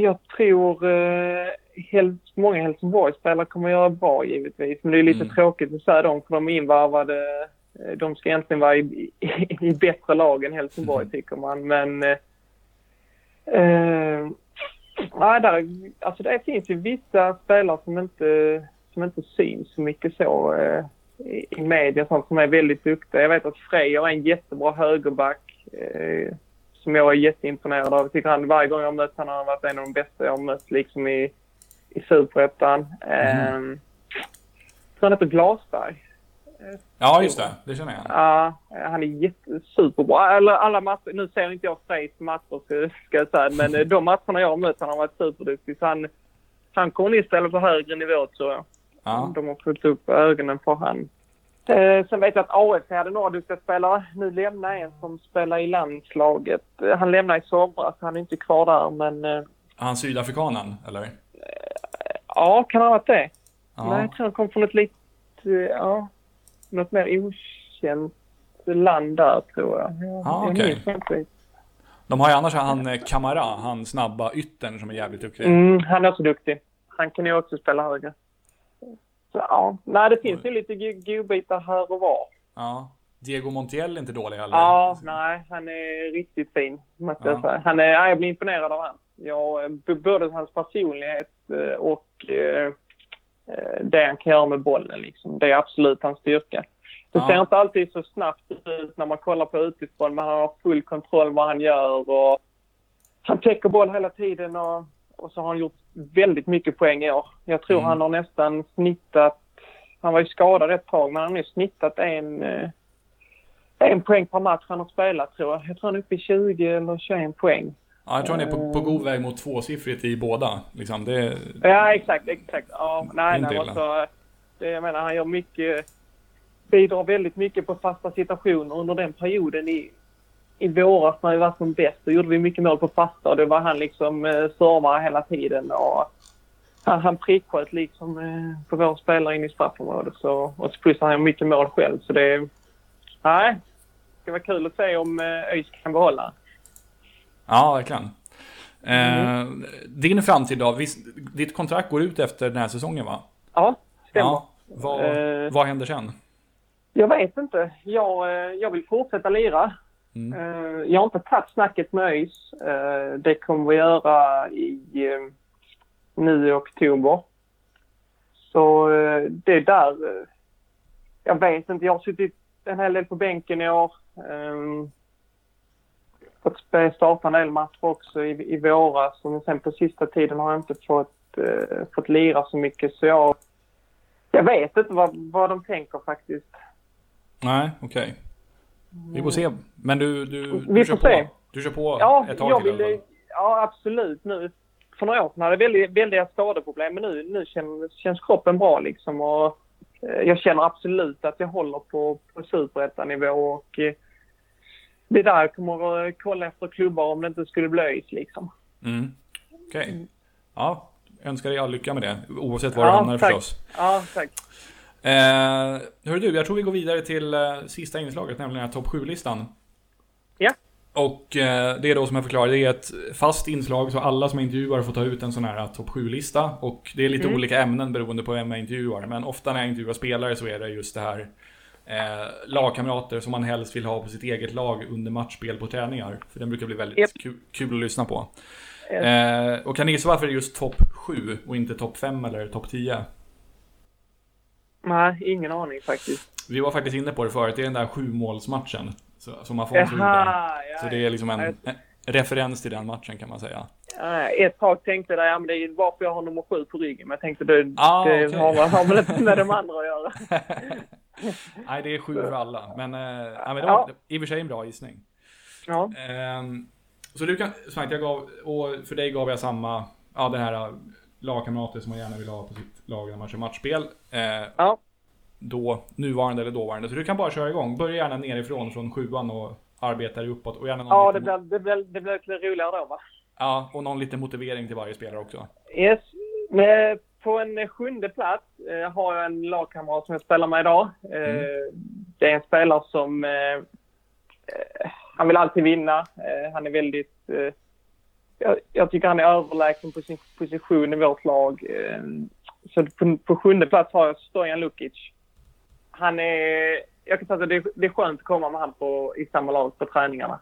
jag tror uh, helst, många Helsingborgsspelare kommer göra bra givetvis. Men det är lite Mm. tråkigt att säga dem för de är invarvade. eh, De ska egentligen vara i, i, i bättre lag än Helsingborg tycker man. Men... eh, eh, nej, där, alltså det finns ju vissa spelare som inte, som inte syns så mycket så eh, i, media sånt som är väldigt duktiga. Jag vet att Frey har en jättebra högerback eh, som jag är jätteimponerad av. Jag tycker han varje gång jag har mött honom har han varit en av de bästa jag har mött liksom i, i Superettan. Mm. Tror han heter Glasberg. Ja, just det. Det känner jag. Ja, han är jätte, superbra. Alla, alla matcher, nu ser inte jag Freys matcher ska, jag säga, men eh, de matcherna jag har mött han har varit superduktig. Så han, han kommer ni spela på högre nivå tror jag. Ja. De har fått upp ögonen för han. Eh, sen vet jag att AFC hade några duktiga spelare. Nu lämnar en som spelar i landslaget. Eh, han lämnar i somras, han är inte kvar där men eh, Han sydafrikanen, eller? ja, kan ha varit det? Ja. Nej, jag tror han kom från ett lite, ja, något mer okänt land där tror jag. jag, Ah, okej. inte. De har ju annars han eh, Kamara, han snabba yttern som är jävligt duktig. Mm, han är också duktig. Han kan ju också spela högre. Så, ja. Nej, det finns ju lite go- godbitar här och var. Ja. Diego Montiel är inte dålig heller. Ja, nej, han är riktigt fin, måste Ja. jag säga. Han är, ja, jag blir imponerad av. Ja, b- både hans personlighet eh, och eh, eh, det han kan göra med bollen. Liksom. Det är absolut hans styrka. Det Ja. ser inte alltid så snabbt ut när man kollar på utifrån, men han har full kontroll vad han gör och han täcker boll hela tiden och, och så har han gjort väldigt mycket poäng i år. Jag tror Mm. han har nästan snittat, han var ju skadad ett tag, men han har nu snittat en, eh, en poäng per match han har spelat tror jag. Jag tror han är uppe i 20 eller 21 poäng. Ja, jag tror han är på, på god väg mot tvåsiffrigt i båda. Liksom, det, Ja, exakt, exakt. Ja, nej, nej, alltså, det, jag menar, han gör mycket, bidrar väldigt mycket på fasta situationer under den perioden i, i våras när vi var som bäst. Då gjorde vi mycket mål på fasta och det var han liksom eh, servare hela tiden och han, han pricksköt liksom eh, på vår spelare in i straffområdet. Så, och så plus han gör mycket mål själv så det, nej, det ska vara kul att se om eh, ÖIS kan behålla. ja, verkligen. Eh, din framtid då? Visst, ditt kontrakt går ut efter den här säsongen va? Ja, stämmer. Ja. Vad, Eh. vad händer sen? Jag vet inte. Jag, eh, jag vill fortsätta lira. Mm. Eh, Jag har inte tagit snacket med ÖIS. Eh, Det kommer vi göra i, eh, nu i oktober. Så det är där. Jag vet inte. Jag har suttit en hel del på bänken i år. Eh, Fått starta en del matcher också i, i våras. Men sen på sista tiden har jag inte fått, fått lira så mycket. Så jag, jag vet inte vad, vad de tänker faktiskt. Nej, okej. Vi får se. Men du, du, Vi du kör se. på? Du kör på Ja, ett tag jag till vill, ja absolut. Nu, för några år sedan hade jag väldigt, väldiga skadeproblem men nu, nu känns, känns kroppen bra liksom. Och, eh, jag känner absolut att jag håller på, på superettanivå och eh, det är där jag kommer att kolla efter klubbar om det inte skulle bli ÖIS liksom. Mm. Okej. Ja, önskar dig all lycka med det. Oavsett var du Ja, hamnar tack. förstås. Ja, tack. Eh, du, jag tror vi går vidare till eh, sista inslaget, nämligen topp 7-listan. Ja. Och eh, det är då som jag förklarade, det är ett fast inslag så alla som intervjuar får ta ut en sån här topp 7-lista. Och det är lite Mm. olika ämnen beroende på vem jag intervjuar. Men ofta när jag intervjuar spelare så är det just det här eh, lagkamrater som man helst vill ha på sitt eget lag under matchspel på träningar. För den brukar bli väldigt Japp. kul, kul att lyssna på. Eh, och kan ni gissa varför det är just topp 7 och inte topp 5 eller topp 10? Nej, ingen aning faktiskt. Vi var faktiskt inne på det förut, det är den där sjumålsmatchen som Afonso gjorde. Ja, Så det är liksom en, ja. en referens till den matchen kan man säga. Ja, Ett tag tänkte jag, ja, men det är varför jag har nummer sju på ryggen. Men jag tänkte det, Ah, det okej. har, har väl inte med de [LAUGHS] andra att göra. [LAUGHS] Nej, det är sju för alla. Men, eh, ja, men det Ja. var i och för sig en bra gissning. Ja. Ehm, så du kan, sagt, jag gav, och för dig gav jag samma, ja det här lagkamrater som man gärna vill ha på sitt lag när man kör matchspel. Eh, Ja. Då, nuvarande eller dåvarande. Så du kan bara köra igång. Börja gärna nerifrån från sjuan och arbeta dig uppåt. Och gärna någon Ja, det blir, det, blir, det blir lite roligare då va? ja, och någon liten motivering till varje spelare också. Yes. Men på en sjunde plats eh, har jag en lagkamrat som jag spelar med idag. Eh, Mm. Det är en spelare som... Eh, eh, han vill alltid vinna. Eh, han är väldigt... Jag, jag tycker han är överlägsen på sin position i vårt lag. Eh, så på, på sjunde plats har jag Stojan Lukic. Han är... Jag kan säga att det, är- det är skönt att komma med han på, i samma lag på träningarna.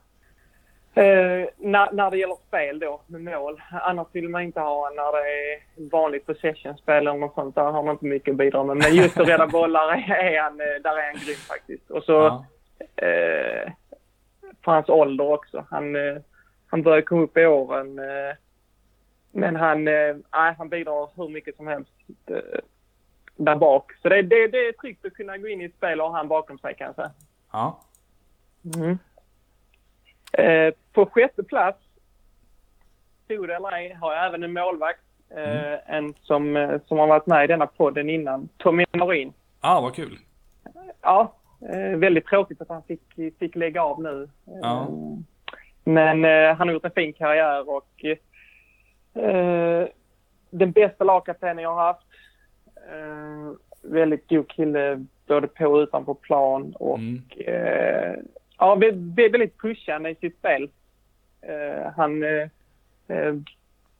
Eh, när, när det gäller spel då, med mål. Annars vill man inte ha när det är vanligt possession-spel eller något sånt. Där har man inte mycket att bidra med. Men just att rädda bollar [LAUGHS] är, är han, eh, där är han grym faktiskt. Och så Ja. eh, för hans ålder också. Han, eh, han börjar komma upp i åren. Eh, men han, eh, han bidrar hur mycket som helst eh, där bak. Så det, det, det är tryggt att kunna gå in i ett spel och ha han bakom sig kan jag säga. ja. Mm. Eh, på sjätte plats, tro det eller ej, har jag även en målvakt. Eh, En som, eh, som har varit med i denna podden innan, Tommy Norin. Ah, vad kul. Ja, eh, väldigt tråkigt att han fick, fick lägga av nu. Ja. Men eh, han har gjort en fin karriär och eh, den bästa lagkaptenen jag har haft. Eh, väldigt god kille både på och utanför plan och Mm. eh, ja, vä- vä- väldigt pushande i sitt spel. Eh, han eh, eh,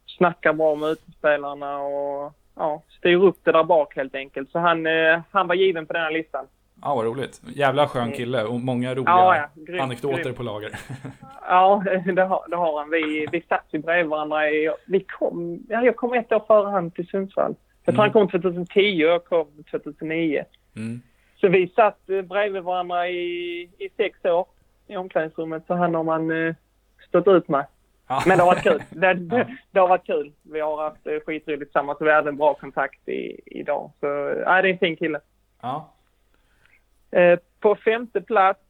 snackar bra med utespelarna och ja, styr upp det där bak helt enkelt. Så han, eh, han var given på den här listan. Ja, vad roligt. Jävla skön kille och många roliga Ja, ja. Grym, anekdoter grym. på lager. [LAUGHS] Ja, [LAUGHS] det har, det har han. Vi, vi satt ju bredvid varandra. I, vi kom, ja, jag kom ett år före han till Sundsvall. Jag tror han kom 2010 och jag kom 2009. Mm. Så vi satt eh, bredvid varandra i, i sex år i omklädningsrummet. Så han har man eh, stått ut med. Ja. Men det har varit kul. [LAUGHS] Det, det, det har varit kul. Vi har haft eh, skitroligt tillsammans och vi hade en bra kontakt i, idag. Så ja, det är en fin kille. Ja. Eh, på femte plats,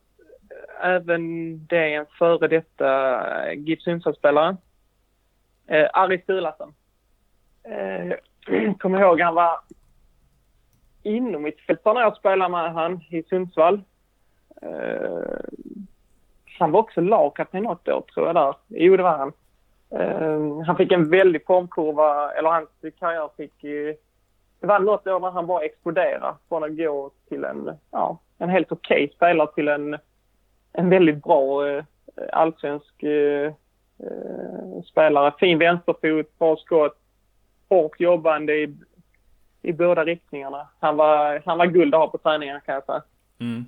eh, även det en före detta eh, GIF Sundsvall-spelare. Eh, Ari Sturlason. Eh, [CLEARS THROAT] kommer ihåg, han var inom mitt fält när jag spelade med han i Sundsvall. Eh, han var också lagkapten något år, tror jag. där. Jo, det var han. Eh, han fick en väldig formkurva, eller hans karriär fick... Det var något år när han bara exploderade från att gå till en, ja, en helt okej spelare till en, en väldigt bra eh, allsvensk eh, eh, spelare. Fin vänsterfot, bra skott, hårt jobbande i, i båda riktningarna. Han var, han var guld att ha på träningarna kan jag säga. Mm.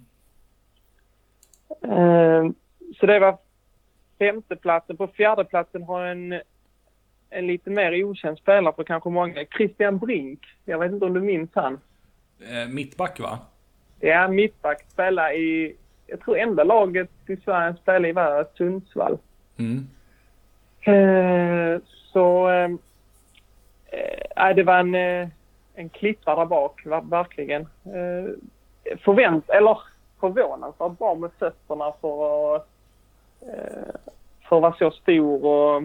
Eh, så det var femteplatsen. På fjärdeplatsen har jag en, en lite mer okänd spelare för kanske många. Christian Brink. Jag vet inte om du minns han? Eh, mittback va? Ja, mittback. Spelade i... Jag tror enda laget i Sverige han spelade i var Sundsvall. Mm. Eh, så... Eh, eh, det var en, eh, en klippa där bak, ver- verkligen. Eh, förvänt... Eller förvånansvärt bra med fötterna för att, eh, för att vara så stor och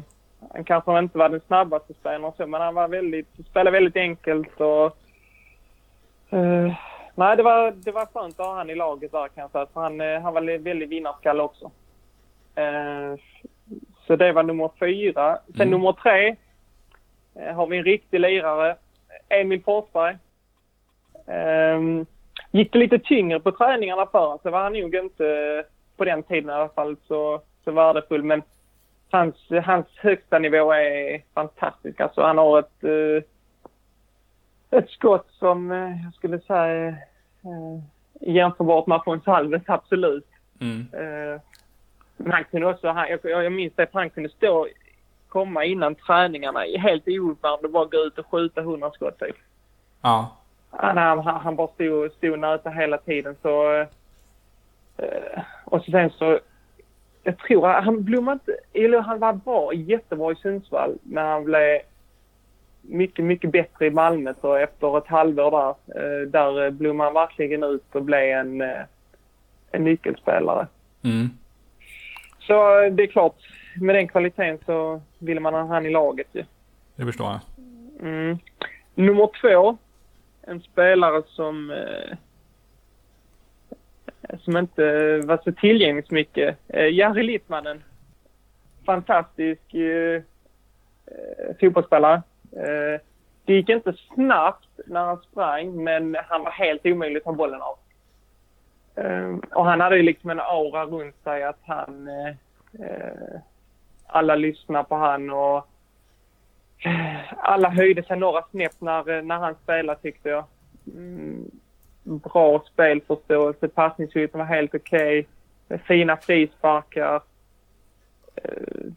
han kanske inte var den snabbaste spelaren så, men han var väldigt, spelade väldigt enkelt och eh, nej, det var, det var skönt att ha han i laget där kan jag säga, för han, eh, han var väldigt vinnarskalle också. Eh, så det var nummer fyra. Sen Mm. nummer tre eh, har vi en riktig lirare, Emil Forsberg. Gick det lite tyngre på träningarna för så var han nog inte, på den tiden i alla fall, så, så värdefull. Men hans, hans högsta nivå är fantastisk. Alltså han har ett, eh, ett skott som eh, jag skulle säga uh, jämförbart med Afonso Alves, absolut. Mm. Eh, men han kunde också, han, jag, jag minns det, han kunde stå, komma innan träningarna helt ouppvärmd och bara gå ut och skjuta 100 skott typ. Ja. Han, han, han bara stod, stod och nöta hela tiden så... Eh, och sen så... Jag tror att han blommade. Eller han var bra, jättebra i Sundsvall, men han blev mycket, mycket bättre i Malmö så efter ett halvår där. Eh, där blommade han verkligen ut och blev en, eh, en nyckelspelare. Mm. Så eh, det är klart, med den kvaliteten så vill man ha han i laget ju. Det förstår jag. Mm. Nummer två, en spelare som, eh, som inte var så tillgänglig så mycket. Eh, Jari Littmannen. Fantastisk eh, eh, fotbollsspelare. Eh, det gick inte snabbt när han sprang, men han var helt omöjlig att ta bollen av. Eh, och han hade ju liksom en aura runt sig att han... Eh, eh, alla lyssnar på han och eh, alla höjde sig några snäpp när, när han spelade tyckte jag. Mm, bra spelförståelse, passningsytan var helt okej. Okay. Fina frisparkar. Eh,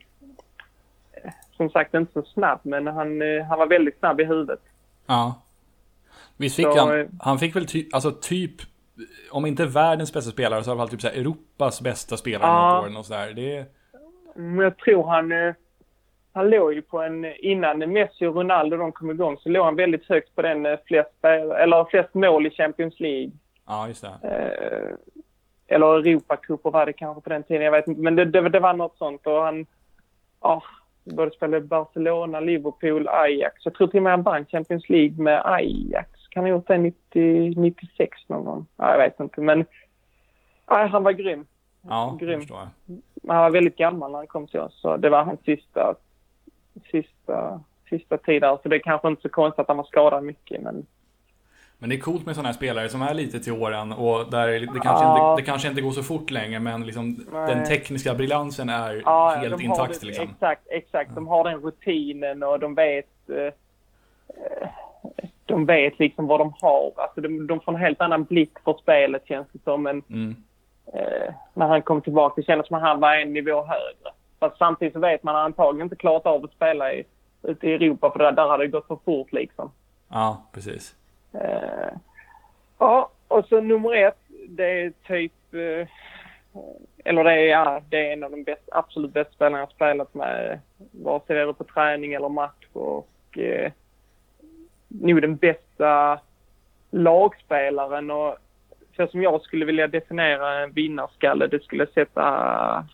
som sagt inte så snabb men han, eh, han var väldigt snabb i huvudet. Ja. Visst fick Så, han, eh, han fick väl ty, alltså typ, om inte världens bästa spelare så i alla fall typ så Europas bästa spelare Ja. något år och sådär. Det, Men jag tror han, han låg ju på en, innan Messi och Ronaldo de kom igång så låg han väldigt högt på den eh, flest, eller flest mål i Champions League. ja just det. Eh, eller Europacuper var det kanske på den tiden, jag vet inte. Men det, det, det var något sånt och han, ja, både spelade Barcelona, Liverpool, Ajax. Jag tror till och med han vann Champions League med Ajax. Kan ha gjort det 90, 96 någon gång? Ja, jag vet inte men, ja, han var grym. Ja, Grym. förstår jag. Han var väldigt gammal när han kom till oss så det var hans sista, sista, sista tid där. Så det är kanske inte så konstigt att han var skadad mycket men Men det är coolt med sådana här spelare som är lite till åren och där det kanske, Ja. inte, det kanske inte går så fort längre men liksom Nej. den tekniska briljansen är Ja, helt intakt det, liksom. Exakt, exakt. De har den rutinen och de vet... Eh, de vet liksom vad de har. Alltså de, de får en helt annan blick för spelet känns det som. Men, Mm. eh, när han kom tillbaka det kändes som att han var en nivå högre. Fast samtidigt så vet man antagligen inte klarat av att spela i, ute i Europa för där, där hade det gått för fort liksom. Ja, precis. Eh, ja, och så nummer ett, det är typ... Eh, eller det är, ja, det är en av de bäst, absolut bästa spelarna jag spelat med. Vare sig det är på träning eller match. Och eh, nog den bästa lagspelaren. Och så som jag skulle vilja definiera en vinnarskalle, det skulle sätta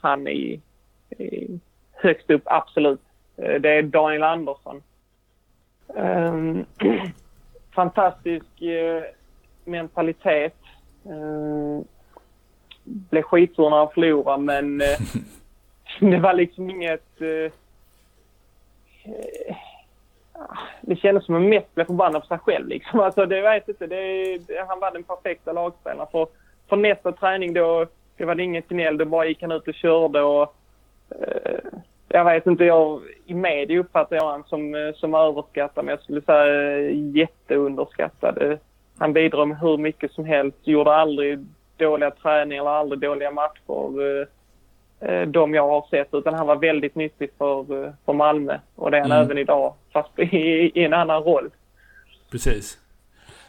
han i Eh, högst upp, absolut. Eh, det är Daniel Andersson. Ehm, [CLEARS THROAT] fantastisk eh, mentalitet. Ehm, blev skitsur när han förlorade, men [LAUGHS] det var liksom inget... Det kändes som att han mest blev förbannad på sig själv. Liksom. [LAUGHS] Alltså, det vet inte, det, han var den perfekta lagspelaren. För, för nästa träning då, det var det inget gnäll. Då bara gick han ut och körde. Och, jag vet inte, jag, i media uppfattar jag honom som, eh, som överskattad, men jag skulle säga eh, jätteunderskattad. Eh, Han bidrog med hur mycket som helst, gjorde aldrig dåliga träningar eller aldrig dåliga matcher. eh, eh, De jag har sett, utan han var väldigt nyttig för, eh, för Malmö. Och det är han Mm. även idag, fast [LAUGHS] i, i en annan roll. Precis.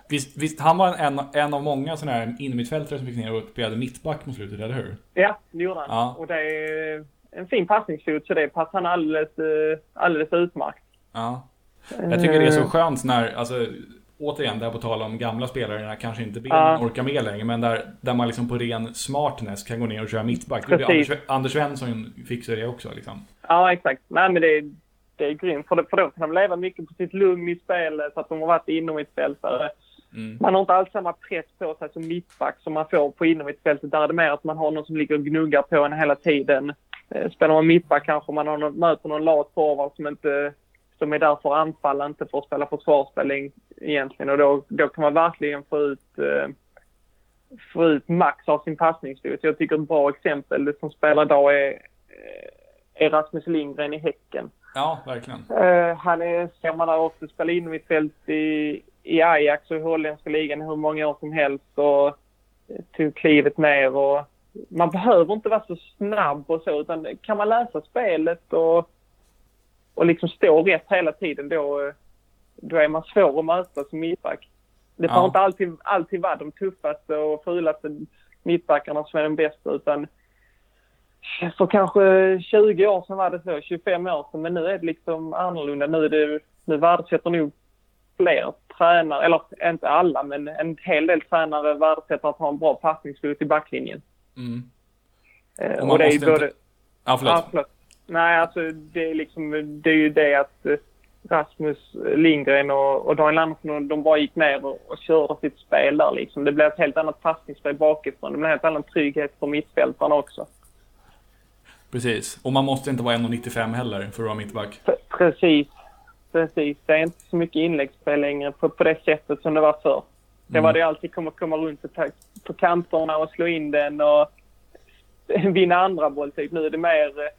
Visst, visst han var en, en av många sådana här innermittfältare som gick ner och spelade mittback mot slutet, eller hur? Ja, det gjorde han. Ja. Och det en fin passningsfot, så det passar han alldeles, eh, alldeles utmärkt. Ja. Jag tycker det är så Eh, skönt när, alltså, återigen, där på tal om gamla spelare, när kanske inte ben Ja. orkar med längre, men där, där man liksom på ren smartness kan gå ner och köra mittback. Anders, Anders Svensson fixar det också liksom. Ja, exakt. Nej, men det är, det är grymt. För, det, för då kan de leva mycket på sitt lugn i spelet, att de har varit inom ett fältare. Mm. Man har inte alls samma press på sig som mittback som man får på inomhusfältet. Där är det mer att man har någon som ligger och gnuggar på en hela tiden. Eh, Spelar man mittback kanske man har möter någon lat forward som inte som är där för att anfalla, inte för att spela försvarsspel eg- egentligen. Och då, då kan man verkligen få ut, eh, få ut max av sin passningsfot. Jag tycker ett bra exempel som spelar idag är, eh, är Rasmus Lindgren i Häcken. Ja, verkligen. Eh, han är, ser man där också, spelar in mitt fält i, i Ajax och i holländska ligan hur många år som helst och eh, tog klivet ner och man behöver inte vara så snabb och så utan kan man läsa spelet och, och liksom stå rätt hela tiden då, då är man svår att möta som mittback. Det får Ja. inte alltid, alltid vara de tuffaste och fulaste mittbackarna som är de bästa utan för kanske 20 år sedan var det så, 25 år sedan, men nu är det liksom annorlunda. Nu, är det, nu värdesätter nog fler tränare, eller inte alla, men en hel del tränare värdesätter att ha en bra passningsfot i backlinjen. Mm. Eh, Och och det är ju både... inte- Ja, förlåt. Ja, förlåt. Nej, alltså det är liksom, det är ju det att eh, Rasmus Lindgren och, och Daniel Andersson, de bara gick ner och, och körde sitt spel där liksom. Det blev ett helt annat passningsspel bakifrån. Det blev en helt annan trygghet för mittfältarna också. Precis. Och man måste inte vara 1,95 heller för att vara mittback. Pre- Precis. Precis. Det är inte så mycket inläggsspel längre på, på det sättet som det var förr. Det var det alltid komma, komma runt på, på kanterna och slå in den och [LAUGHS] vinna andra boll typ. Nu är det mer, eh,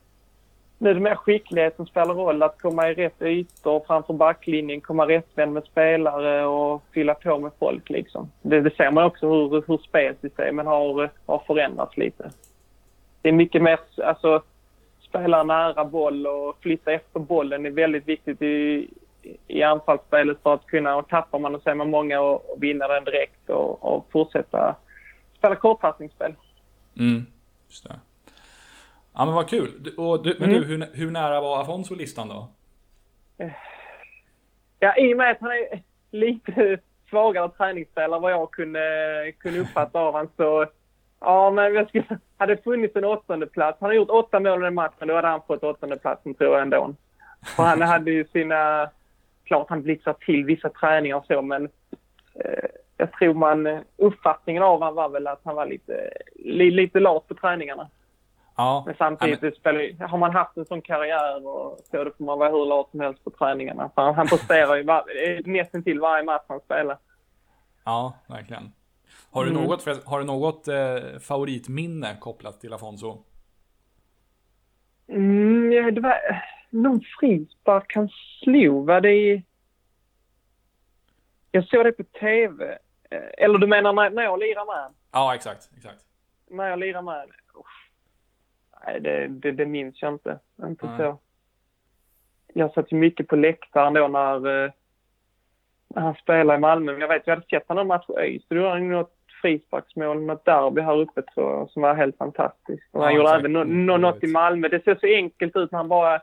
nu är det mer skicklighet som spelar roll. Att komma i rätt ytor framför backlinjen, komma rättvänd med spelare och fylla på med folk liksom. Det, det ser man också hur, hur spelsystemen har, har förändrats lite. Det är mycket mer, alltså spela nära boll och flytta efter bollen är väldigt viktigt i, i anfallsspelet för att kunna, och tappar man och så är man många och, och vinna den direkt och, och fortsätta spela kortpassningsspel. Mm. Just det. Ja, men vad kul. Du- Och du, men Mm. du, hur, hur nära var Afonso listan då? Ja, i och med att han är lite svagare träningsspelare vad jag kunde, kunde uppfatta av honom så Ja, men jag skulle, hade funnits en åttonde plats. Han har gjort åtta mål i den matchen. Då hade han fått åttonde platsen tror jag ändå. För han hade ju sina... Klart han blixtrar till vissa träningar och så, men eh, jag tror man... Uppfattningen av honom var väl att han var lite, li, lite lat på träningarna. Ja. Men samtidigt det spelar, har man haft en sån karriär och så, då får man vara hur lat som helst på träningarna. För han, han presterar ju var, eh, nästan till varje match han spelar. Ja, verkligen. Har du Mm. något, har du något eh, favoritminne kopplat till Afonso? Mm, det var någon frispark han slog. Var det i... Jag såg det på TV. Eh, Eller du menar när, när jag lirar med? Ja, exakt. exakt. När jag lirar med. Nej, det, det, det minns jag inte. Inte Nej. så. Jag satt ju mycket på läktaren då när, eh, när han spelade i Malmö. Men jag vet, jag hade sett honom match i ÖIS. Då gjorde han något frisparksmål, något derby här uppe tror jag, som var helt fantastiskt. Och han Ja, gjorde exakt. även no, no, Jag något i Malmö. Det ser så enkelt ut när han bara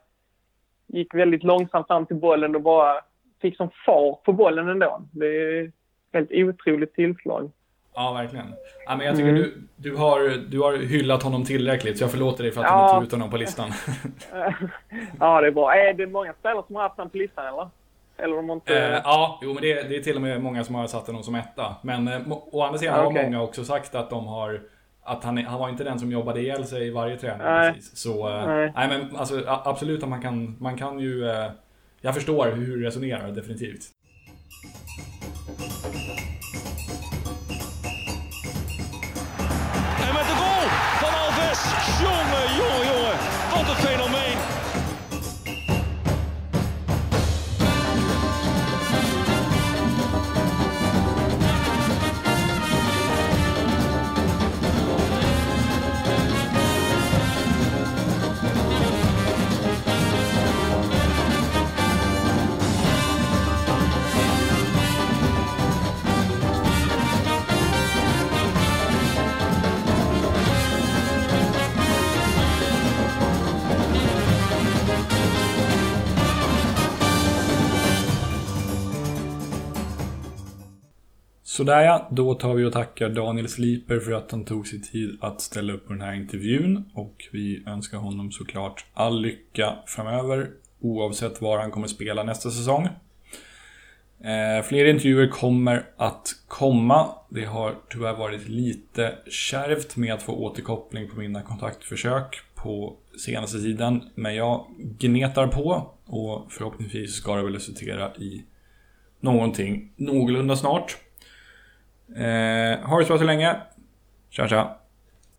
gick väldigt långsamt fram till bollen och bara fick som fart på bollen ändå. Det är helt otroligt tillslag. Ja, verkligen. Ja, men jag tycker Mm. du, du, har, du har hyllat honom tillräckligt, så jag förlåter dig för att Ja. du inte tog ut honom på listan. [LAUGHS] ja, det är bra. Är det många spelare som har haft honom på listan eller? Eller de har inte... Eh, ja, jo men det, det är till och med många som har satt honom som etta. Men eh, å andra sidan har Okej. många också sagt att de har att han, han var inte den som jobbade ihjäl sig i varje träning Nej. precis. Så, eh, Nej. nej men alltså absolut att man kan, man kan ju... Eh, jag förstår hur du resonerar, definitivt. Sådär ja, då tar vi och tackar Daniel Sliper för att han tog sig tid att ställa upp på den här intervjun. Och vi önskar honom såklart all lycka framöver, oavsett var han kommer spela nästa säsong. Eh, fler intervjuer kommer att komma. Det har tyvärr varit lite kärvt med att få återkoppling på mina kontaktförsök på senaste tiden. Men jag gnetar på och förhoppningsvis ska det väl resultera i någonting någorlunda snart. Eh, ha det så bra så länge. Tja tja.